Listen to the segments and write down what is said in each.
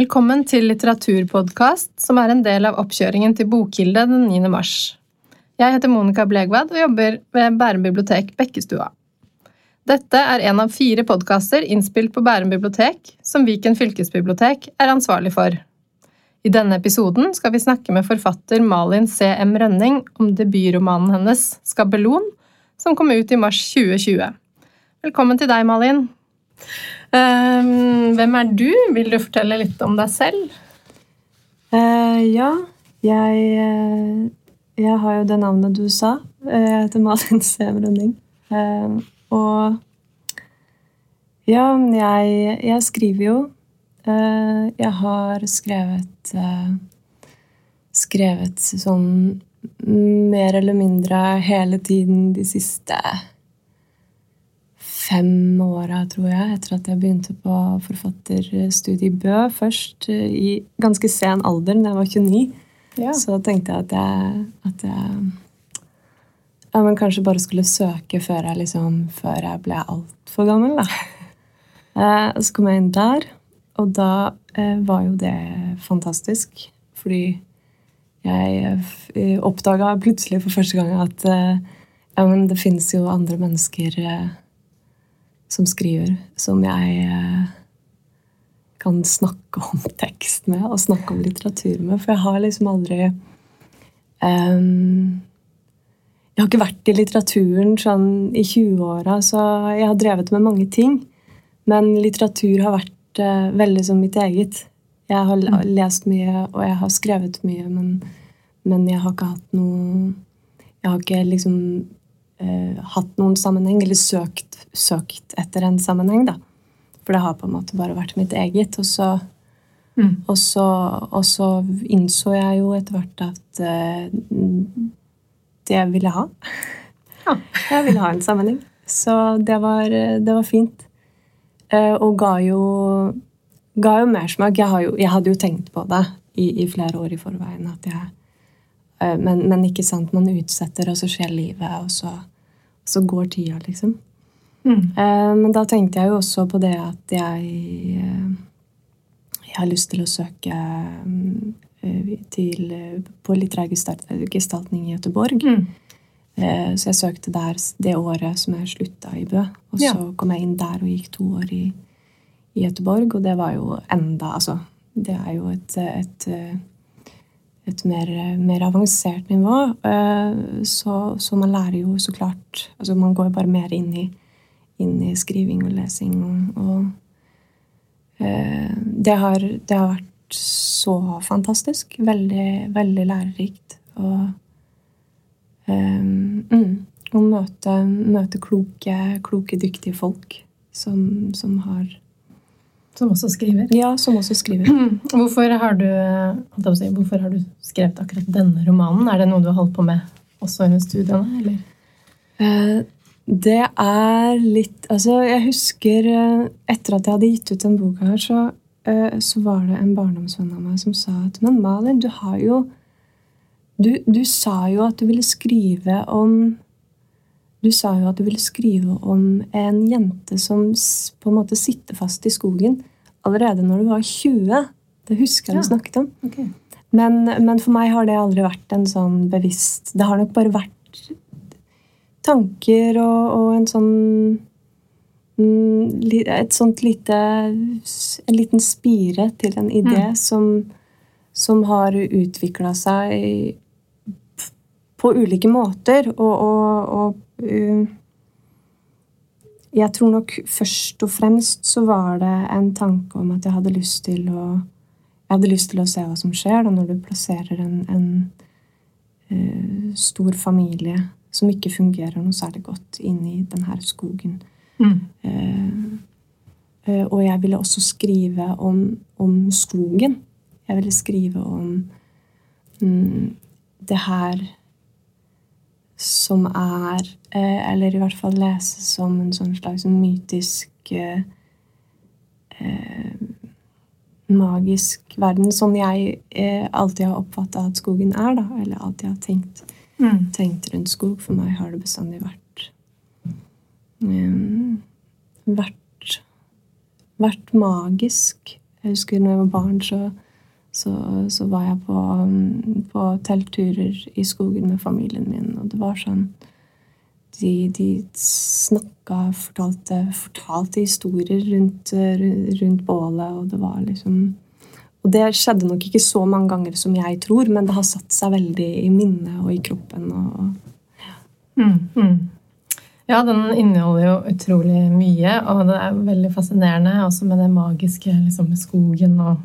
Velkommen til litteraturpodkast, som er en del av oppkjøringen til Bokkilde den 9. mars. Jeg heter Monica Blegvad og jobber ved Bærum bibliotek Bekkestua. Dette er en av fire podkaster innspilt på Bærum bibliotek, som Viken fylkesbibliotek er ansvarlig for. I denne episoden skal vi snakke med forfatter Malin C.M. Rønning om debutromanen hennes Skabelon, som kom ut i mars 2020. Velkommen til deg, Malin. Um, hvem er du? Vil du fortelle litt om deg selv? Uh, ja, jeg, uh, jeg har jo det navnet du sa. Uh, jeg heter Malin Sev Rønning. og ja, jeg, jeg skriver jo. jeg har skrevet Skrevet sånn mer eller mindre hele tiden de siste fem åra, tror jeg, etter at jeg begynte på forfatterstudiet i Bø først, eh, i ganske sen alder, da jeg var 29. Ja. Så tenkte jeg at jeg, at jeg ja, men kanskje bare skulle søke før jeg, liksom, før jeg ble altfor gammel. da. Eh, så kom jeg inn der, og da eh, var jo det fantastisk. Fordi jeg oppdaga plutselig for første gang at eh, ja, men det finnes jo andre mennesker eh, som skriver, som jeg eh, kan snakke om tekst med og snakke om litteratur med. For jeg har liksom aldri um, Jeg har ikke vært i litteraturen sånn i 20-åra, så jeg har drevet med mange ting. Men litteratur har vært uh, veldig som mitt eget. Jeg har mm. lest mye, og jeg har skrevet mye, men, men jeg har ikke hatt noe Jeg har ikke liksom hatt noen sammenheng, eller søkt søkt etter en sammenheng, da. For det har på en måte bare vært mitt eget. Og så, mm. og så, og så innså jeg jo etter hvert at uh, det ville jeg ha. Ja. Jeg ville ha en sammenheng. Så det var, det var fint. Uh, og ga jo, ga jo mersmak. Jeg, jo, jeg hadde jo tenkt på det i, i flere år i forveien. at jeg men, men, ikke sant, man utsetter, og så skjer livet, og så, så går tida, liksom. Mm. Eh, men da tenkte jeg jo også på det at jeg, eh, jeg har lyst til å søke eh, til, på litterær gestaltning i Göteborg. Mm. Så jeg søkte der det året som jeg slutta i Bø. Og så ja. kom jeg inn der og gikk to år i, i Göteborg, og det var jo enda Altså, det er jo et, et, et mer, mer, avansert nivå. Så, så, man lærer jo så klart Altså, man går bare mer inn i inn i skriving og lesing. Og, eh, det, har, det, har, vært så fantastisk. Veldig, veldig lærerikt. Og um, å møte, møte kloke, kloke, dyktige folk som, som har som også skriver? Ja, som også skriver. Hvorfor har, du, hvorfor har du skrevet akkurat denne romanen? Er det noe du har holdt på med også under studiene? eller? Eh, det er litt Altså, jeg husker eh, etter at jeg hadde gitt ut den boka her, så, eh, så var det en barndomsvenn av meg som sa at Men Malin, du har jo du, du, sa jo at du ville skrive om Du sa jo at du ville skrive om en jente som på en måte sitter fast i skogen allerede når du var 20. Det husker jeg ja. du snakket om. Okay. Men, men, for meg har det aldri vært en sånn bevisst Det har nok bare vært tanker og, og en sånn mm, Et sånt lite En liten spire til en idé mm. som, som har utvikla seg på ulike måter. Og, og, og uh, jeg tror nok først og fremst så var det en tanke om at jeg hadde lyst til å jeg hadde lyst til å se hva som skjer da når du plasserer en, en uh, stor familie som ikke fungerer noe særlig godt inn i denne skogen. Mm. Eh, og jeg ville også skrive om, om, skogen. Jeg ville skrive om um, det her som er eh, Eller i hvert fall leses som en sånn slags mytisk eh, eh Magisk verden, som jeg alltid har oppfatta at skogen er, da. Eller alltid har tenkt mm. tenkt rundt skog. For meg har det bestandig vært um, vært vært magisk. Jeg husker når jeg var barn, så, så, så var jeg på, mm, på teltturer i skogen med familien min, og det var sånn De, de snakka, fortalte, fortalte historier rundt, rundt bålet, og det var liksom og det skjedde nok ikke så mange ganger som jeg tror, men det har satt seg veldig i minnet og i kroppen. Og, ja. Mm, mm. ja. den inneholder jo utrolig mye, og det er veldig fascinerende også med det magiske liksom med skogen. Og,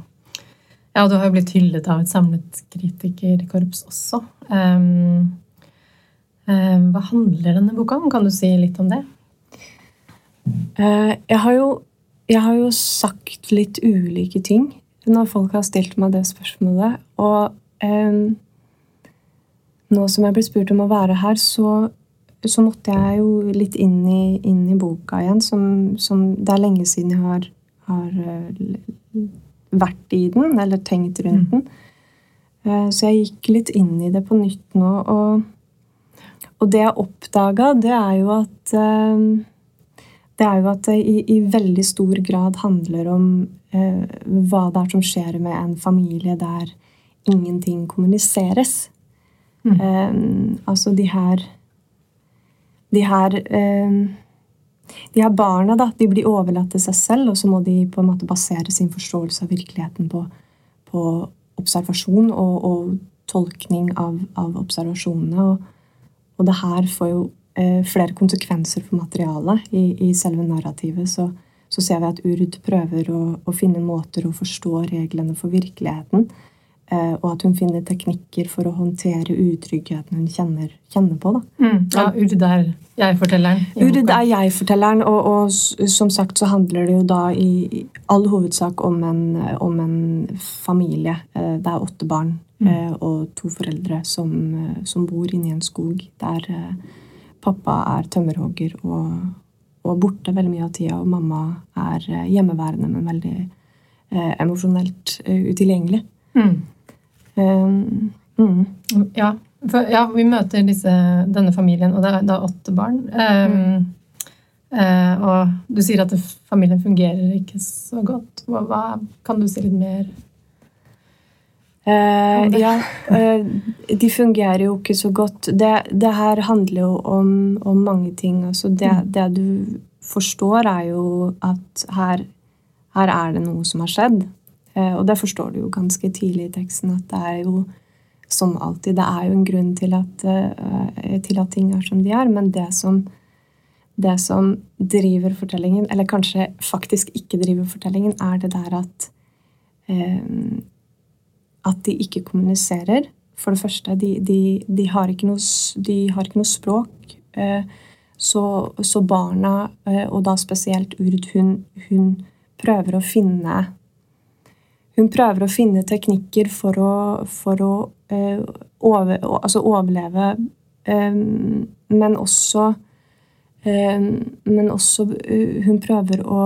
ja, du har jo blitt hyllet av et samlet kritikerkorps også. Um, um, hva handler denne boka om? Kan du si litt om det? Uh, jeg, har jo, jeg har jo sagt litt ulike ting når folk har stilt meg det spørsmålet. Og um, nå som jeg ble spurt om å være her, så, så måtte jeg jo litt inn i, inn i boka igjen. Som, som, det er lenge siden jeg har, har uh, vært i den, eller tenkt rundt mm. den. Uh, så jeg gikk litt inn i det på nytt nå. Og, og det jeg oppdaga, det er jo at uh, det er jo at det i, i veldig stor grad handler om eh, hva det er som skjer med en familie der ingenting kommuniseres. Mm. Eh, altså de her De her eh, de her barna da, de blir overlatt til seg selv, og så må de på en måte basere sin forståelse av virkeligheten på, på observasjon og, og, tolkning av, av observasjonene. Og, og, det her får jo eh, flere konsekvenser for materialet i, i selve narrativet. Så, så ser vi at Urd prøver å, å, finne måter å forstå reglene for virkeligheten. Eh, og at hun finner teknikker for å håndtere utryggheten hun kjenner, kjenner på. Mm, ja, Urd er jeg-fortelleren. Urd er jeg-fortelleren, og, og, som sagt så handler det jo da i, all hovedsak om en, om en familie. Eh, det er åtte barn mm. eh, og to foreldre som, som bor inni en skog der pappa er tømmerhogger og og borte veldig mye av tida. Og mamma er hjemmeværende, men veldig eh, emosjonelt utilgjengelig. Mm. Um, mm. Ja, for, ja, vi møter disse, denne familien, og det er, er åtte barn. Um, uh, og du sier at familien fungerer ikke så godt. Hva, hva, kan du si litt mer Uh, ja, uh, de fungerer jo ikke så godt. Det, det her handler jo om, om mange ting. Altså det, mm. det, du forstår, er jo at her, her, er det noe som har skjedd. Uh, og det forstår du jo ganske tidlig i teksten, at det er jo som alltid Det er jo en grunn til at, til at ting er som de er, men det som, det som driver fortellingen, eller kanskje faktisk ikke driver fortellingen, er det der at at de ikke kommuniserer. For det første, de, de, de, har, ikke noe, de har ikke noe språk. Eh, så, så, barna, eh, og da spesielt Urd, hun, hun, prøver å finne Hun prøver å finne teknikker for å, for å eh, over, altså overleve, men også Men også Hun prøver å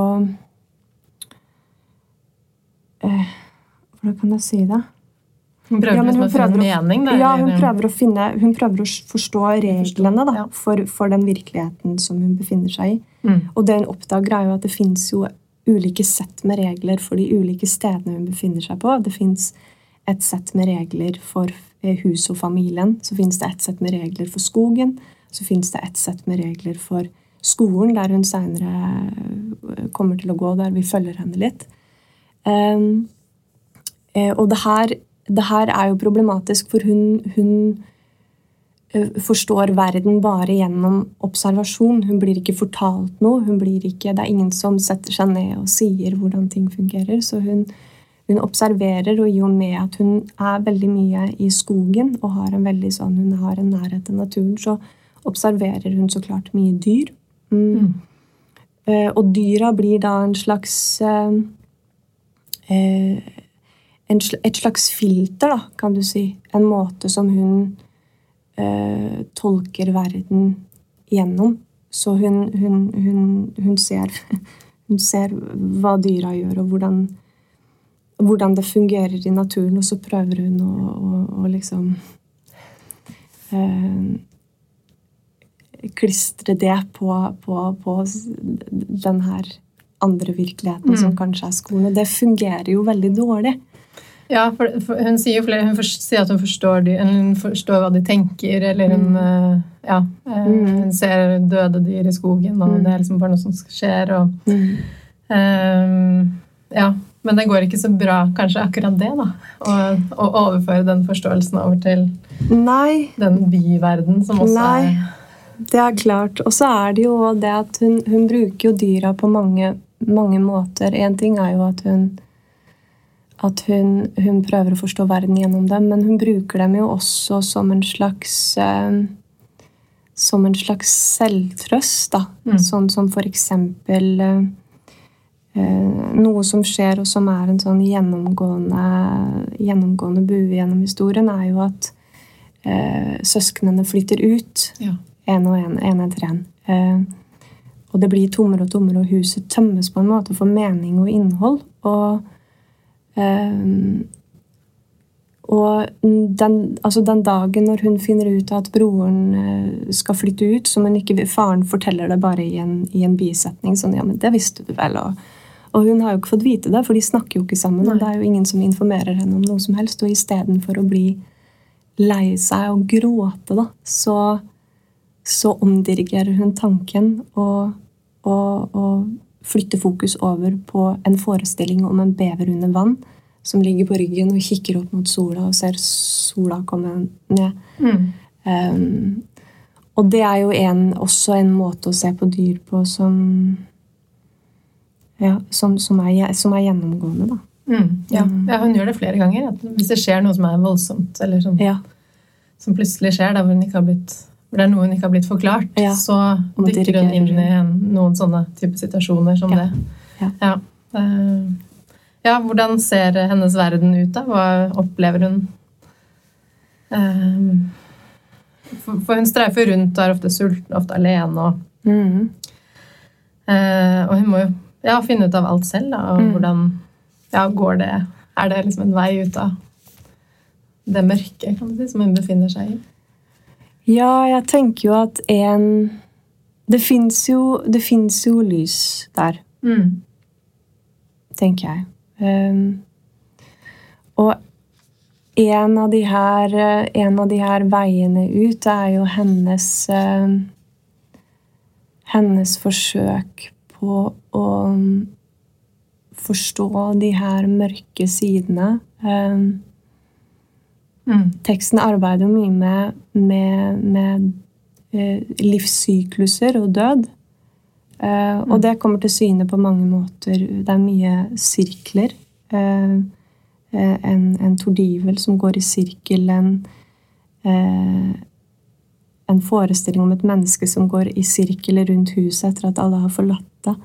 Hvordan kan jeg si det? Hun prøver, ja, liksom hun prøver å finne mening? Da, ja, hun prøver, å finne, hun prøver å forstå reglene da, for, for, den virkeligheten som hun befinner seg i. Mm. Og det hun oppdager, er jo at det fins jo ulike sett med regler for de ulike stedene hun befinner seg på. Det fins et sett med regler for eh, huset og familien. Så fins det et sett med regler for skogen. Så fins det et sett med regler for skolen, der hun seinere eh, kommer til å gå, der vi følger henne litt. Um, og det her det her er jo problematisk, for hun, hun eh, forstår verden bare gjennom observasjon. Hun blir ikke fortalt noe. Ikke, det er ingen som setter seg ned og sier hvordan ting fungerer. Så hun, hun, observerer, og i og med at hun er veldig mye i skogen og har en veldig sånn, hun har en nærhet til naturen, så observerer hun så klart mye dyr. Mm. Mm. Uh, og dyra blir da en slags uh, uh, en, et slags filter, da, kan du si. En måte som hun eh, tolker verden gjennom. Så hun, hun, hun, hun, ser, hun ser hva dyra gjør, og hvordan, hvordan, det fungerer i naturen, og så prøver hun å, å, å liksom eh, Klistre det på, på, på den her andre virkeligheten, som kanskje er skolen. Og det fungerer jo veldig dårlig. Ja, for, for hun sier jo flere, hun sier at hun forstår, de, hun forstår hva de tenker, eller hun mm. ja, eh, hun ser døde dyr i skogen, og det er liksom bare noe som skjer. og um, ja, Men det går ikke så bra, kanskje akkurat det, da. Å, å overføre den forståelsen over til Nei, den byverden som også Nei. er det er klart. Og så er det jo det at hun, hun bruker jo dyra på mange, mange måter. Én ting er jo at hun at hun, hun prøver å forstå verden gjennom dem, men hun bruker dem jo også som en slags eh, som en slags selvtrøst, da. Mm. Sånn som for eksempel eh, eh, Noe som skjer, og som er en sånn gjennomgående, gjennomgående bue gjennom historien, er jo at eh, søsknene flytter ut. ja. En og en, en etter en. Eh, og det blir tommere og tommere, og huset tømmes på en måte for mening og innhold. Og, og den, altså den dagen når hun finner ut at broren eh, skal flytte ut, som hun ikke Faren forteller det bare i en, i en bisetning. sånn, ja, men det visste du vel, og, og hun har jo ikke fått vite det, for de snakker jo ikke sammen. og det er jo ingen som informerer henne om noe som helst. Og istedenfor å bli lei seg og gråte, da, så så omdirigerer hun tanken og, og, og flytter fokus over på en forestilling om en bever under vann som ligger på ryggen og kikker opp mot sola og ser sola komme ned. Mm. Um, og det er jo en, også en måte å se på dyr på som ja, som, som, er, som er gjennomgående, da. Mm. Ja. ja, hun gjør det flere ganger. At hvis det skjer noe som er voldsomt, eller som, Ja, som plutselig skjer, da hvor, hun ikke har blitt, det er noe hun ikke har blitt forklart, Ja. så dykker hun inn i en, noen sånne type situasjoner som Ja. det. Ja. Ja. Ja, hvordan ser hennes verden ut, da? Hva opplever hun? Eh, for, hun streifer rundt og er ofte sulten, ofte alene, og, mm. eh, og hun må jo finne ut av alt selv, da, og Mm. hvordan ja, går det Er det liksom en vei ut av det mørket kan du si, som hun befinner seg i? Ja, jeg tenker jo at en Det fins jo, jo lys der, Mm. tenker jeg. Um, og en av de her, en av de her veiene ut er jo hennes uh, Hennes forsøk på å mm, forstå de her mørke sidene. Um, Mm. Teksten arbeider jo mye med, med, med eh, livssykluser og død. Eh, og det kommer til syne på mange måter. Det er mye sirkler. Eh, eh, en, en tordivel som går i sirkel. En, eh, en forestilling om et menneske som går i sirkel rundt huset etter at alle har forlatt det.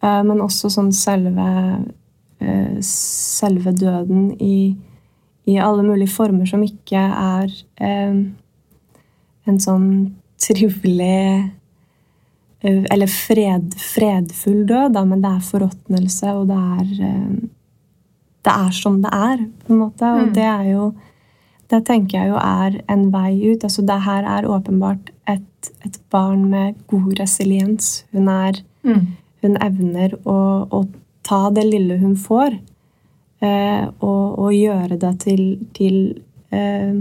Men også sånn selve, selve døden i i alle mulige former som ikke er eh, en sånn trivelig eh, Eller fred, fredfull død, da, men det er forråtnelse, og det er eh, Det er som det er, på en måte. Og Mm. det er jo Det tenker jeg jo er en vei ut. altså Det her er åpenbart et, et barn med god resiliens. Hun er Mm. hun evner å, å ta det lille hun får, og, og gjøre det til, til eh,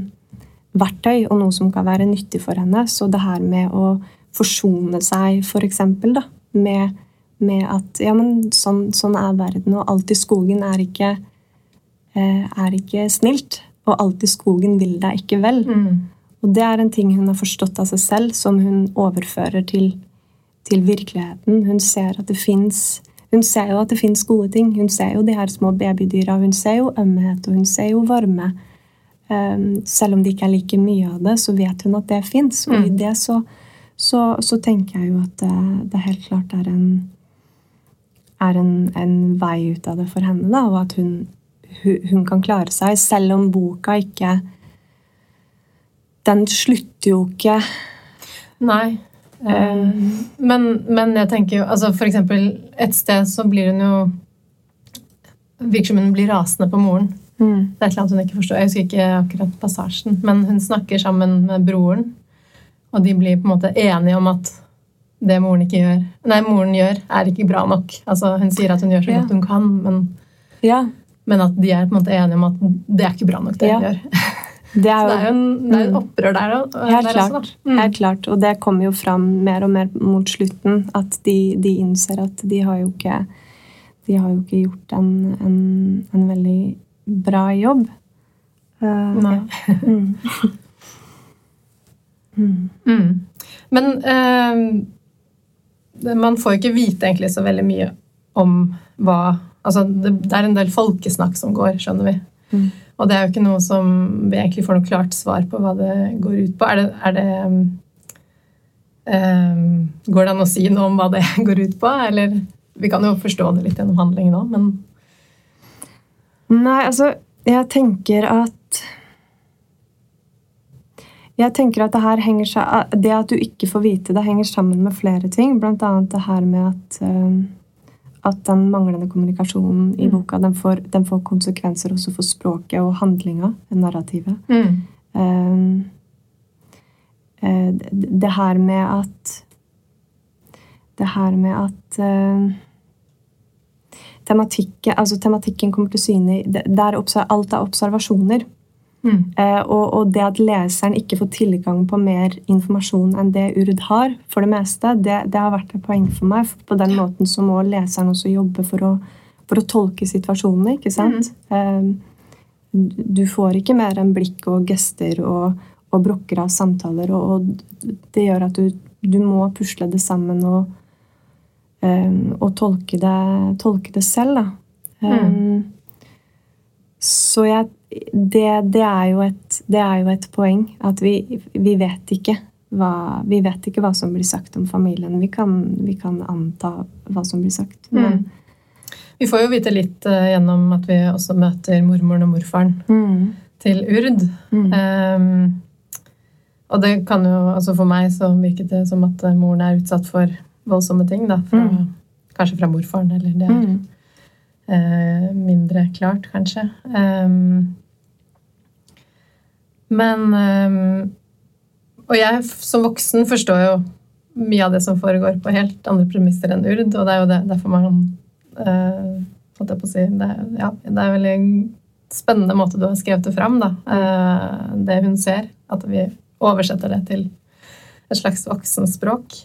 verktøy og noe som kan være nyttig for henne. Så det her med å forsone seg, for eksempel, da, med, med at ja, men sånn, sånn er verden, og alt i skogen er ikke, eh, er ikke snilt. Og alt i skogen vil deg ikke vel. Mm. Og det er en ting hun har forstått av seg selv, som hun overfører til, til virkeligheten. Hun ser at det fins Hun ser jo at det fins gode ting. Hun ser jo de her små babydyra. Hun ser jo ømhet, og hun ser jo varme. Um, selv om det ikke er like mye av det, så vet hun at det fins. Og i Mm. det så, så, så tenker jeg jo at det, det helt klart er en er en, en vei ut av det for henne, da, og at hun, hun, hun kan klare seg, selv om boka ikke Den slutter jo ikke Nei. Eh, men, men jeg tenker jo altså For eksempel, et sted så blir hun jo Virker som hun blir rasende på moren. mm, Det er et eller annet hun ikke forstår. Jeg husker ikke akkurat passasjen, men hun snakker sammen med broren, og de blir på en måte enige om at det moren ikke gjør Nei, moren gjør, er ikke bra nok. Altså, hun sier at hun gjør så Ja. godt hun kan, men, Ja, men at de er på en måte enige om at det er ikke bra nok, det Ja. hun gjør. det er det er jo jo en, det er en, Mm. opprør der, og- helt der klart. også. Mm. Helt klart. Og det kommer jo fram mer og mer mot slutten, at de, de innser at de har jo ikke De har jo ikke gjort en, en, en veldig bra jobb. Uh, Nei. ja. Mm. Mm. Mm. Men uh, man får jo ikke vite egentlig så veldig mye om hva Altså, det, det er en del folkesnakk som går, skjønner vi. Og det er jo ikke noe som vi egentlig får noe klart svar på hva det går ut på. Er det, er det um, Går det an å si noe om hva det går ut på? Eller Vi kan jo forstå det litt gjennom handlingen òg, men Nei, altså, jeg tenker at Jeg tenker at det her henger Det at du ikke får vite det, henger sammen med flere ting. Blant annet det her med at, eh, at den manglende kommunikasjonen i Mm. boka den får, den får konsekvenser også for språket og handlinga, narrativet. Eh, uh, det det her med at Det her med at uh, tematikken, altså tematikken kommer til syne i Alt er observasjoner. Mm. Eh, og, og det at leseren ikke får tilgang på mer informasjon enn det Urd har, for det meste, det, det har vært et poeng for meg. For på den måten så må leseren også jobbe for å, for å tolke situasjonene, ikke sant? Eh, du får ikke mer enn blikk og gester og, og brokker av samtaler, og, og det gjør at du, du må pusle det sammen og, um, og tolke, det, tolke det selv, da. Eh, så jeg, det, det, er jo et, det er jo et poeng at vi, vi, vet ikke hva, vi vet ikke hva som blir sagt om familien. Vi kan, vi kan anta hva som blir sagt. Men, Vi får jo vite litt uh, gjennom at vi også møter mormoren og morfaren mm, til Urd. mm, Um, og det kan jo, altså for meg så virket det som at eh, moren er utsatt for voldsomme ting. Da, fra, Mm. Kanskje fra morfaren, eller det er mm, eh, mindre klart, kanskje. Ehm, men ehm, Og jeg som voksen forstår jo mye av det som foregår på helt andre premisser enn Urd, og det er jo det, derfor man uh, holdt jeg på å si, det, ja, det er veldig spennende måte du har skrevet det fram, da. Uh, det hun ser. At vi oversetter det til et slags voksenspråk.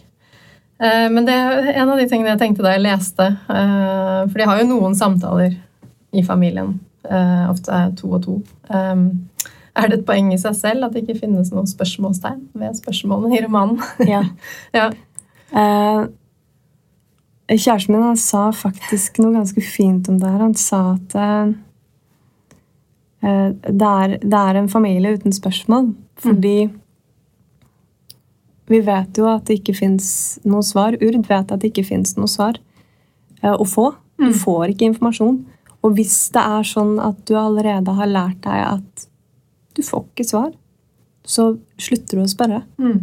Uh, men det er en av de tingene jeg tenkte da jeg leste. eh, For de har jo noen samtaler i familien. eh, Ofte er to og to. Eh, Er det et poeng i seg selv at det ikke finnes noen spørsmålstegn ved spørsmålene i romanen? ja. Ja. Eh, kjæresten min han sa faktisk noe ganske fint om det her. Han sa at eh, eh, det, er, det er en familie uten spørsmål. Fordi vi vet jo at det ikke fins noe svar. Urd vet at det ikke fins noe svar eh, å få. Du Mm. får ikke informasjon. Og hvis det er sånn at du allerede har lært deg at du får ikke svar, så slutter du å spørre. Mm.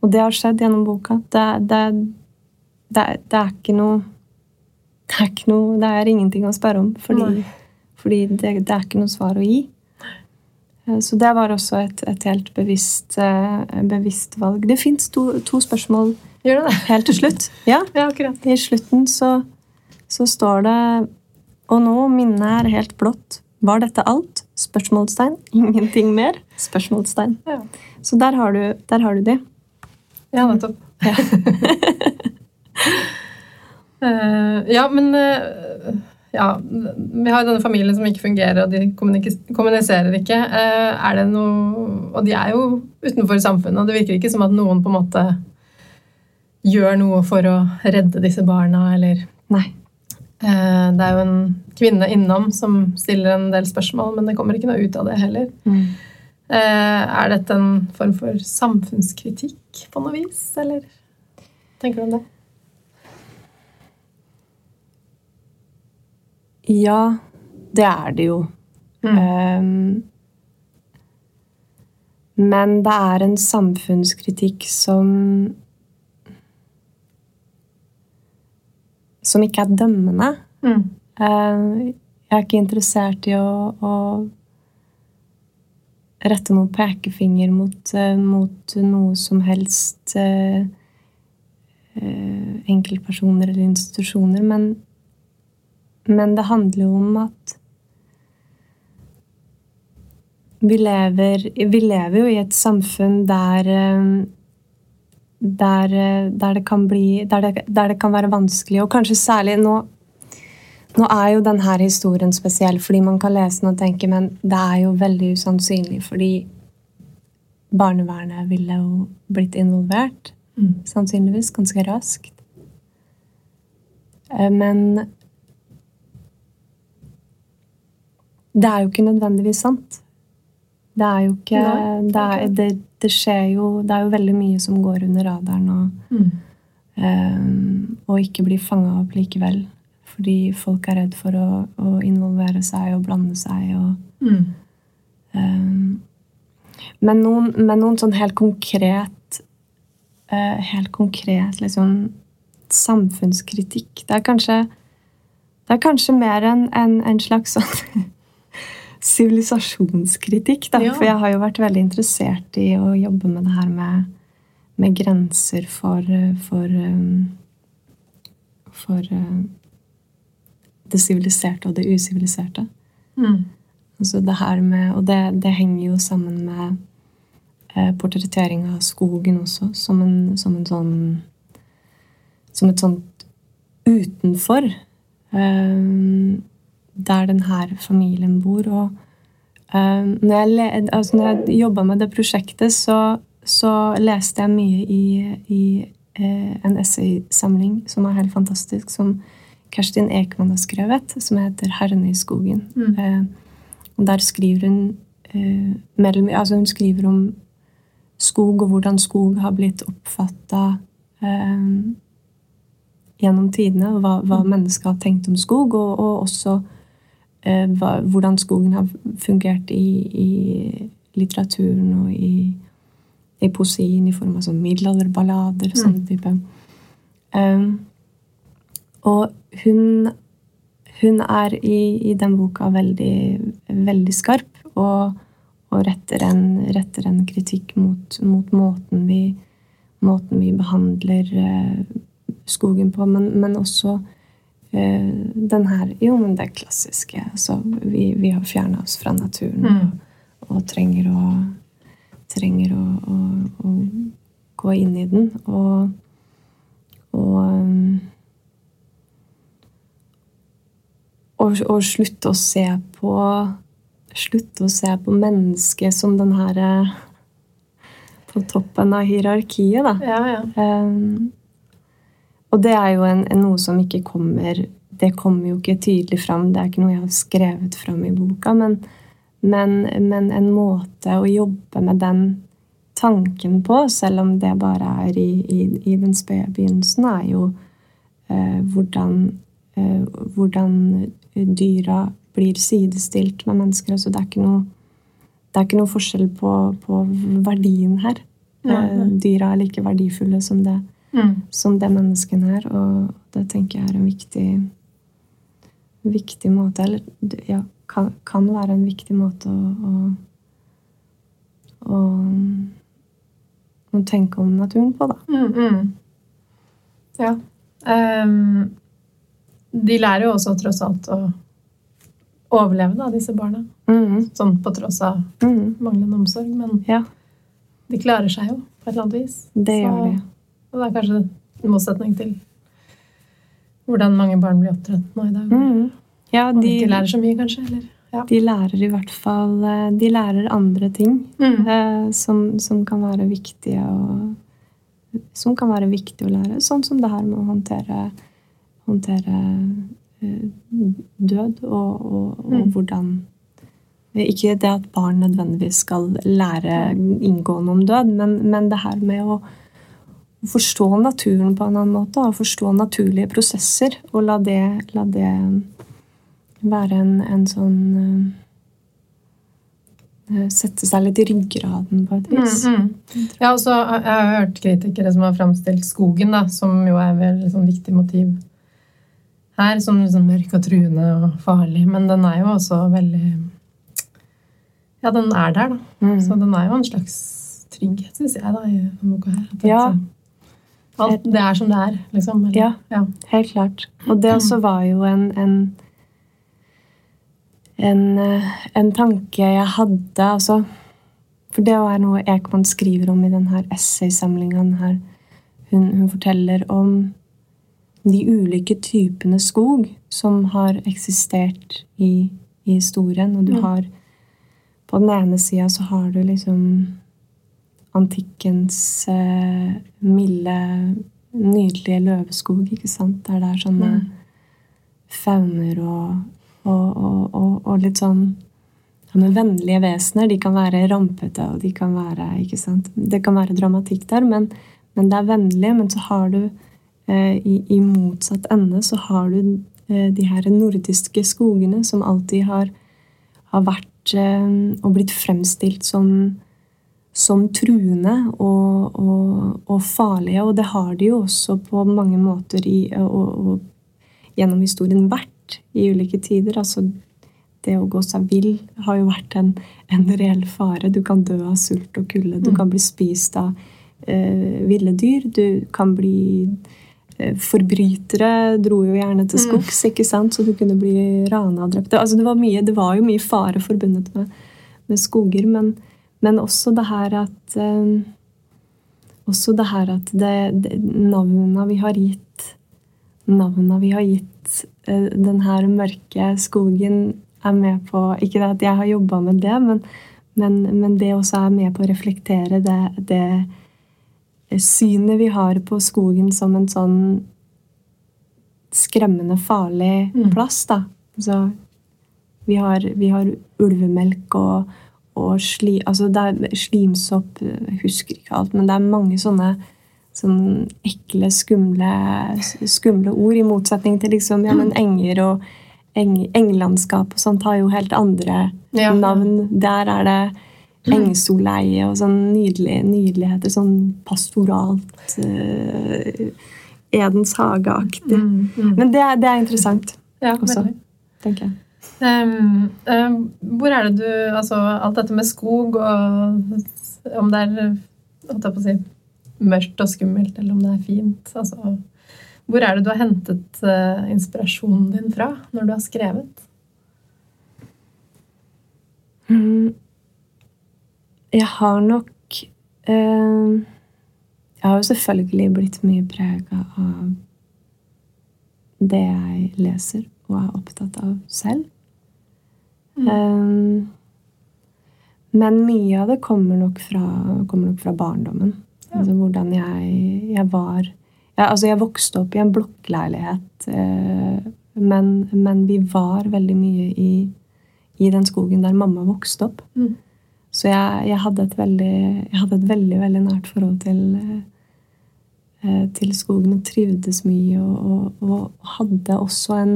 Og det har skjedd gjennom boka. Det, det, det, det er ikke noe Det er ikke noe, det er ingenting å spørre om, fordi, fordi det, det er ikke noe svar å gi. Eh, Så det var også et, et helt bevisst, eh, bevisst valg. Det fins to, to spørsmål helt til slutt. Ja, Ja, akkurat. I slutten så, så står det Og nå, minnet er helt blått. Var dette alt? Spørsmålstegn. Ingenting mer? Spørsmålstegn. Ja, Så der har du, der har du de. ja nettopp. Ja. uh, ja, men uh, ja, vi har denne familien som ikke fungerer, og de kommuniserer ikke. Uh, er det noe Og de er jo utenfor samfunnet, og det virker ikke som at noen på en måte gjør noe for å redde disse barna, eller Nei. Eh, Det er jo en kvinne innom som stiller en del spørsmål, men det kommer ikke noe ut av det heller. Mm. Eh, er dette en form for samfunnskritikk på noe vis, eller tenker du om det? Ja, det er det jo. Mm. Ehm, men det er en samfunnskritikk som Som ikke er dømmende. Mm. Eh, jeg er ikke interessert i å, å rette noen pekefinger mot, eh, mot noe som helst eh, eh, enkeltpersoner eller institusjoner, men, men det handler jo om at vi lever, vi lever jo i et samfunn der eh, der, eh, der, det kan bli der det, der det, kan være vanskelig, og kanskje særlig nå Nå er jo denne historien spesiell, fordi man kan lese den og tenke men det er jo veldig usannsynlig, fordi barnevernet ville jo blitt involvert. Mm. Sannsynligvis ganske raskt. Eh, men det er jo ikke nødvendigvis sant. Det er jo ikke det, er, det, det, skjer jo Det er jo veldig mye som går under radaren og, mm. um, og ikke blir fanga opp likevel. Fordi folk er redd for å, å involvere seg og blande seg og mm. um, men, noen, men noen, sånn helt konkret uh, Helt konkret liksom samfunnskritikk Det er kanskje det er kanskje mer enn en, en slags sånn sivilisasjonskritikk. Ja. For jeg har jo vært veldig interessert i å jobbe med det her med, med grenser for for, um, for uh, det siviliserte og det usiviliserte. Mm. Altså det her med, og det, det henger jo sammen med eh, portrettering av skogen også, som en, som en sånn Som et sånt utenfor. Um, der denne familien bor. Og uh, når jeg, altså når jeg jobba med det prosjektet, så, så, leste jeg mye i, i uh, en essaysamling som er helt fantastisk, som Kerstin Ekman har skrevet, som heter 'Herrene i skogen'. Mm. Uh, og der skriver hun mellom, altså Hun skriver om skog, og hvordan skog har blitt oppfatta gjennom tidene, hva, hva mm. mennesker har tenkt om skog, og, og også hva, hvordan skogen har fungert i, i litteraturen og i, i, poesien i form av sånn middelalderballader. Mm. sånn type. Um, og hun, hun er i, i, den boka veldig, veldig skarp og, og retter, en, retter, en, kritikk mot, mot måten, vi, måten, vi, behandler uh, skogen på, men, men også Eh, den her Jo, men det klassiske. Så vi, vi har fjerna oss fra naturen mm. og, og, trenger å Trenger å, å, å, gå inn i den. Og, og og, og, slutte å se på Slutte å se på mennesket som den her eh, På toppen av hierarkiet, da. Ja, ja. Um, og det er jo en, en, noe som ikke kommer Det kommer jo ikke tydelig fram. Det er ikke noe jeg har skrevet fram i boka. Men, men, men en måte å jobbe med den tanken på, selv om det bare er i, i, i den spede begynnelsen, er jo eh, hvordan, eh, hvordan dyra blir sidestilt med mennesker. Altså, det, er ikke noe, det er ikke noe forskjell på, på verdien her. Ja, ja. Eh, dyra er like verdifulle som det mm. som det menneskene er. Og det tenker jeg er en viktig, viktig måte Eller ja, kan, kan, være en viktig måte å, å, å, å tenke om naturen på, da. Mm, mm. Ja. Um, de lærer jo også tross alt å overleve, da, disse barna. Mm. Sånn på tross av mm. manglende omsorg. Men ja. de klarer seg jo på et eller annet vis. Det Så, gjør de. Og det er kanskje en motsetning til hvordan mange barn blir oppdratt nå i dag. Mm. Ja, de, de ikke lærer så mye, kanskje? Eller? Ja. De lærer i hvert fall eh, De lærer andre ting mm. eh, som, som, kan være viktige å Som kan være viktig å lære. Sånn som det her med å håndtere, håndtere eh, død, og, og, og mm. hvordan Ikke det at barn nødvendigvis skal lære inngående om død, men, men det her med å forstå naturen på en annen måte. Og forstå naturlige prosesser. Og la det, la det være en, en sånn uh, Sette seg litt i ryggraden, på et vis. Mm, mm. Ja, også, jeg har hørt kritikere som har framstilt skogen, da, som jo er et sånn viktig motiv her, som liksom mørk og truende og farlig. Men den er jo også veldig Ja, den er der, da. Mm. Så den er jo en slags trygghet, syns jeg, da, i boka her. ja. Alt, det er som det er, liksom? Eller? Ja. ja. Helt klart. Og det også var jo en, en en, eh, en tanke jeg hadde altså, For det er noe Ekman skriver om i denne essaysamlinga. Hun, hun, forteller om de ulike typene skog som har eksistert i, i historien. Og du Mm. har På den ene sida så har du liksom antikkens eh, milde, nydelige løveskog, ikke sant? Der det er sånne Mm. fauner og, og, og, og, litt sånn sånne vennlige vesener. De kan være rampete, og de kan være ikke sant? Det kan være dramatikk der, men, men det er vennlig. Men så har du eh, i, i motsatt ende så har du eh, de her nordiske skogene som alltid har, har vært eh, og blitt fremstilt som som truende og, og, og farlige. Og det har de jo også på mange måter i, og, gjennom historien vært i ulike tider. Altså, det å gå seg vill har jo vært en, en reell fare. Du kan dø av sult og kulde. Du Mm. kan bli spist av eh, ville dyr. Du kan bli eh, Forbrytere dro jo gjerne til Mm. skogs, ikke sant? så du kunne bli rana og drept. Altså, det, var mye, det var jo mye fare forbundet med, med skoger, men, men også det her at eh, Også det her at det, det, navnene vi har gitt Navnene vi har gitt eh, den her mørke skogen, er med på Ikke at jeg har jobba med det, men, men, men det også er med på å reflektere det, det synet vi har på skogen som en sånn skremmende farlig Mm. plass, da. Så vi har, vi har ulvemelk og, og sli, altså slimsopp husker ikke alt, men det er mange sånne sånn ekle, skumle, skumle ord, i motsetning til liksom, ja, men enger og eng, englandskap og sånt har jo helt andre Ja. navn. Der er det engsoleie og sånn nydelige nydeligheter. Sånn pastoralt uh, Edens hage-aktig. Mm, mm. Men det, det er interessant, ja, også. veldig. tenker jeg. Um, um, hvor er det du Altså, alt dette med skog og om det er holdt jeg på å si, mørkt og skummelt, eller om det er fint altså, Hvor er det du har hentet uh, inspirasjonen din fra når du har skrevet? Mm. Jeg har nok eh, Jeg har jo selvfølgelig blitt mye prega av det jeg leser og er opptatt av selv. Mm. Um, men mye av det kommer nok fra, kommer nok fra barndommen. Ja. Altså hvordan jeg, jeg var jeg, Altså, jeg vokste opp i en blokkleilighet, uh, men, men vi var veldig mye i, i den skogen der mamma vokste opp. Mm. Så jeg, jeg, hadde et veldig, jeg hadde et veldig, veldig nært forhold til, eh, til skogen og trivdes mye. Og, og, og hadde også en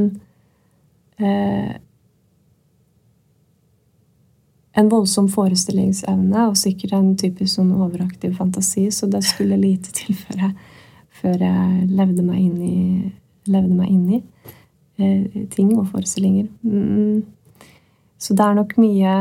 eh, En voldsom forestillingsevne og sikkert en typisk sånn overaktiv fantasi, så det skulle lite til før jeg, før jeg levde meg inn i, meg inn i eh, ting og forestillinger. Mm. Så det er nok mye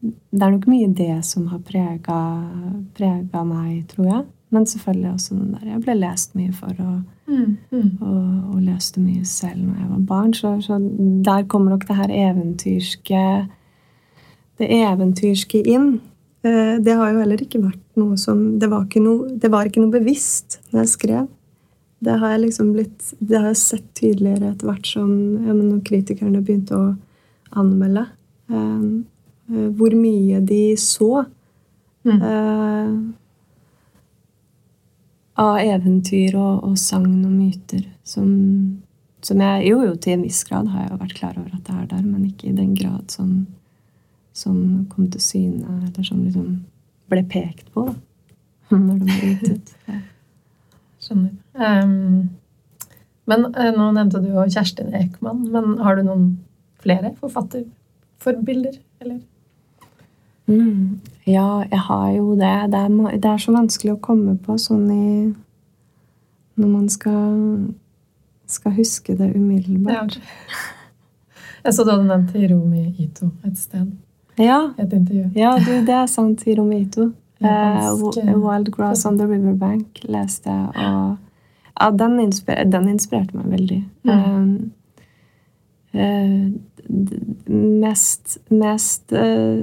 det er nok mye det som har prega meg, tror jeg. Men selvfølgelig også den der Jeg ble lest mye for, og, Mm, mm. og, og leste mye selv når jeg var barn. Så, så der kommer nok det her eventyrske Det eventyrske inn. Eh, Det har jo heller ikke vært noe som Det var ikke noe, det var ikke noe bevisst når jeg skrev. Det har jeg liksom blitt Det har jeg sett tydeligere etter hvert som ja, når kritikerne begynte å anmelde. eh, eh, Hvor mye de så Mm. Av eventyr og, og sagn og myter som, som jeg Jo, jo, til en viss grad har jeg jo vært klar over at det er der, men ikke i den grad som, som kom til syne, eller som liksom ble pekt på da, når det ble gitt ut. Skjønner. Um, men eh, nå nevnte du jo Kjerstin Ekman, men har du noen flere forfatterforbilder, eller? Mm. Ja, jeg har jo det. Det er, det er så vanskelig å komme på sånn i Når man skal, skal huske det umiddelbart. Jeg så du hadde nevnt Hiromi Ito et sted Ja, et intervju. ja du, det er sant, Hiromito. Japansk, Eh, Wild Grass on the Riverbank leste jeg, og ja, den, inspir den inspirerte meg veldig. Mm. Eh, eh, mest mest eh,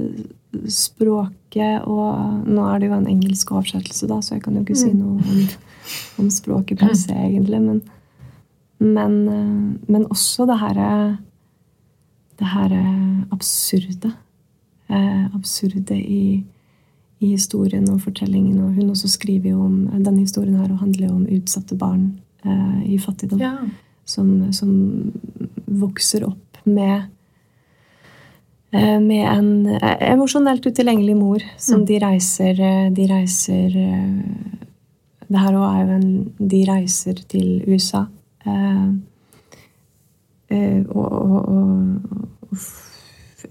språket og Nå er det jo en engelsk oversettelse, da, så jeg kan jo ikke si Mm. noe om, om språket per se, egentlig. Men, men, eh, men også det herre Det herre absurde. Eh, absurde i, i historien og fortellingen. Og hun også skriver jo om denne historien her og handler jo om utsatte barn eh, i fattigdom Ja. som, som vokser opp med eh, med en eh, emosjonelt utilgjengelig mor som Mm. de reiser eh, De reiser eh, Det her også er jo en De reiser til USA. eh, eh, og, og, og, og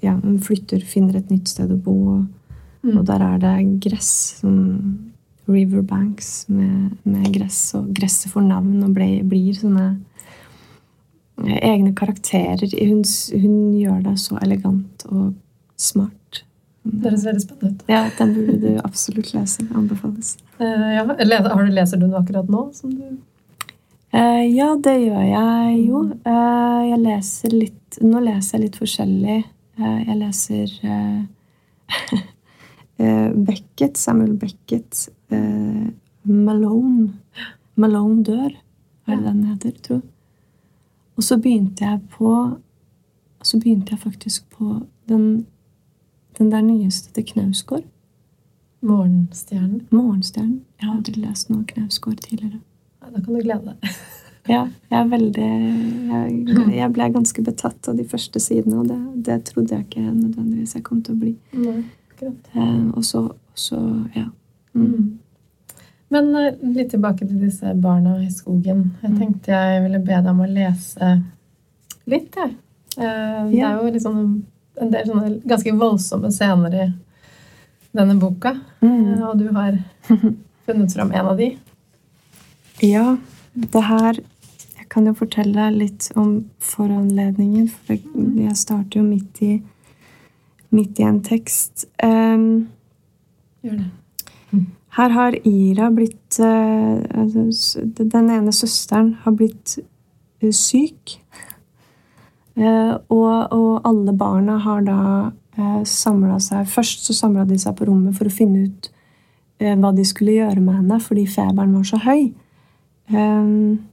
ja, flytter, finner et nytt sted å bo. og Mm. og der er det gress, sånn riverbanks med, med gress, og gresset får navn og ble, blir sånne eh, egne karakterer. Hun, hun gjør det så elegant og smart. Det høres veldig spennende ut. Ja, den burde du absolutt lese. Anbefales. Uh, ja. Har du, leser du den akkurat nå? Som du Uh, ja, det gjør jeg jo. Uh, jeg leser litt Nå leser jeg litt forskjellig. Jeg leser Beckett, Samuel Beckett. Malone. Malone dør, hva er det den heter, tror jeg. Og så begynte jeg på Så begynte jeg faktisk på den, den der nyeste til Knausgård. Morgenstjernen? Morgenstjernen. Jeg har aldri lest noe Knausgård tidligere. Ja, da kan du glede deg. Ja, jeg er veldig jeg, jeg ble ganske betatt av de første sidene, og det, det trodde jeg ikke nødvendigvis jeg kom til å bli. Nei, akkurat. Eh, og så, så ja. Mm. Mm. Men eh, litt tilbake til disse barna i skogen. Jeg Mm. tenkte jeg ville be deg om å lese litt, jeg. Eh, Det er jo liksom en del sånne ganske voldsomme scener i denne boka. Eh, Mm. Og du har funnet fram en av de. Ja, det her Jeg kan jo fortelle litt om foranledningen, for jeg, jeg starter jo midt i, midt i en tekst. Um, Gjør det. Her har Ira blitt eh, altså, Den ene søsteren har blitt eh, syk. Eh, og, og alle barna har da samla seg Først så samla de seg på rommet for å finne ut hva de skulle gjøre med henne fordi feberen var så høy. Um,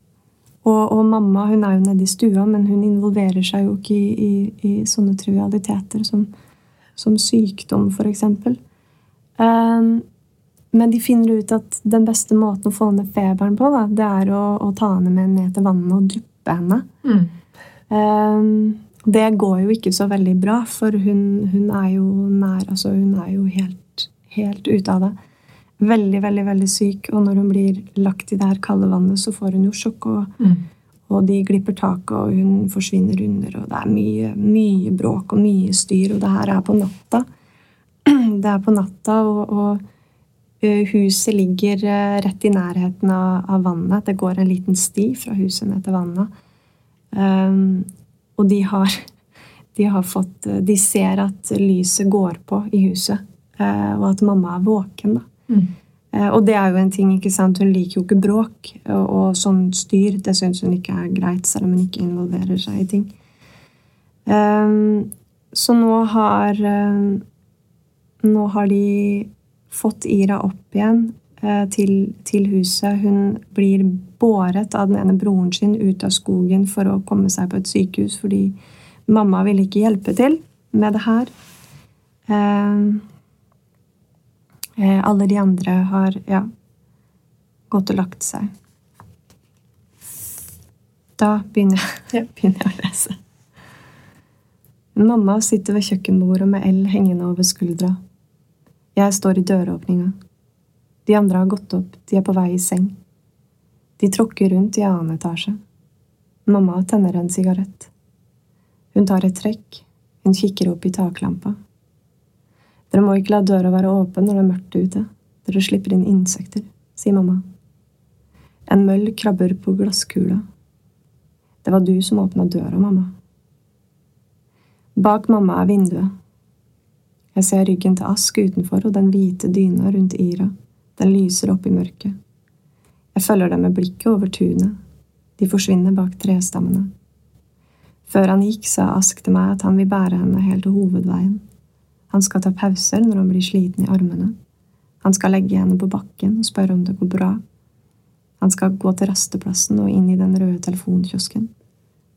og, og mamma hun er jo nede i stua, men hun involverer seg jo ikke i, i, i sånne trivialiteter som, som sykdom, f.eks. Um, men de finner ut at den beste måten å få ned feberen på, da, det er å, å ta henne med ned til vannet og dryppe henne. Mm. Um, det går jo ikke så veldig bra, for hun, hun er jo nær Altså, hun er jo helt, helt ute av det. Veldig, veldig veldig syk, og når hun blir lagt i det her kalde vannet, så får hun jo sjokk, og, Mm. og de glipper taket, og hun forsvinner under, og det er mye, mye bråk og mye styr, og det her er på natta. Det er på natta, og, og huset ligger rett i nærheten av, vannet. Det går en liten sti fra huset ned til vannet. Um, og de har, de har fått De ser at lyset går på i huset, eh, og at mamma er våken. da. Mm. Eh, Og det er jo en ting, ikke sant? Hun liker jo ikke bråk. Og, og sånn styr det syns hun ikke er greit, selv om hun ikke involverer seg i ting. Ehm, så nå har ehm, Nå har de fått Ira opp igjen eh, til, til huset. Hun blir båret av den ene broren sin ut av skogen for å komme seg på et sykehus fordi mamma ville ikke hjelpe til med det her. Ehm, Eh, alle de andre har ja, gått og lagt seg. Da begynner jeg, Ja. begynner jeg å lese. Mamma sitter ved kjøkkenbordet med L hengende over skuldra. Jeg står i døråpninga. De andre har gått opp, de er på vei i seng. De tråkker rundt i annen etasje. Mamma tenner en sigarett. Hun tar et trekk. Hun kikker opp i taklampa. Dere må ikke la døra være åpen når det er mørkt ute. Dere slipper inn insekter, sier mamma. En møll krabber på glasskula. Det var du som åpna døra, mamma. Bak mamma er vinduet. Jeg ser ryggen til Ask utenfor og den hvite dyna rundt Ira. Den lyser opp i mørket. Jeg følger dem med blikket over tunet. De forsvinner bak trestammene. Før han gikk, sa Ask til meg at han vil bære henne helt til hovedveien. Han skal ta pauser når han blir sliten i armene. Han skal legge henne på bakken og spørre om det går bra. Han skal gå til rasteplassen og inn i den røde telefonkiosken.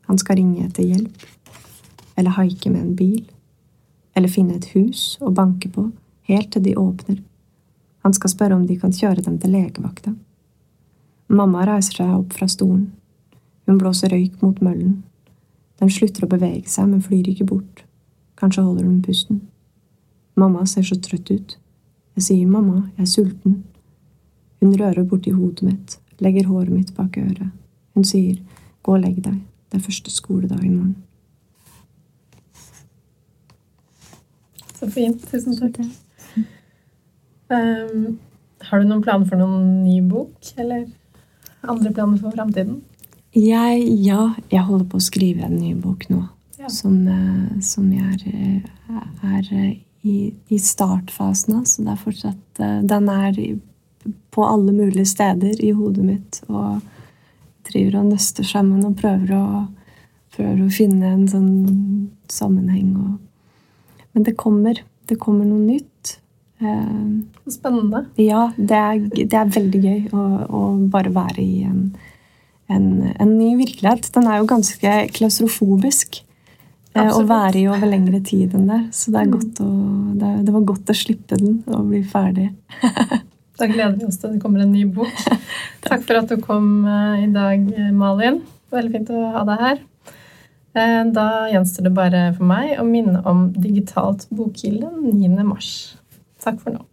Han skal ringe etter hjelp. Eller haike med en bil. Eller finne et hus og banke på, helt til de åpner. Han skal spørre om de kan kjøre dem til legevakta. Mamma reiser seg opp fra stolen. Hun blåser røyk mot møllen. Den slutter å bevege seg, men flyr ikke bort. Kanskje holder hun pusten. Mamma ser så trøtt ut. Jeg sier mamma, jeg er sulten. Hun rører borti hodet mitt, legger håret mitt bak øret. Hun sier gå og legg deg, det er første skoledag i morgen. Så fint. Tusen takk. Um, har du noen planer for noen ny bok, eller andre planer for framtiden? Jeg, ja, jeg holder på å skrive en ny bok nå. Ja. Som, eh, som jeg er, er eh, i, i startfasen av. Så det er fortsatt eh, Den er på alle mulige steder i hodet mitt. Og driver og nøster sammen og prøver å, prøver å finne en sånn sammenheng. Og, men det kommer. Det kommer noe nytt. Eh, Spennende. ja, det er, det er veldig gøy å, å bare være i en, en, en ny virkelighet. Den er jo ganske klaustrofobisk eh, å være i over lengre tid enn det. Så det, Mm. å, det, det var godt å slippe den og bli ferdig. Da gleder vi oss til det kommer en ny bok. Takk for at du kom eh, i dag, Malin. Veldig fint å ha deg her. Eh, Da gjenstår det bare for meg å minne om digitalt bokkilde 9. mars. Takk for nå.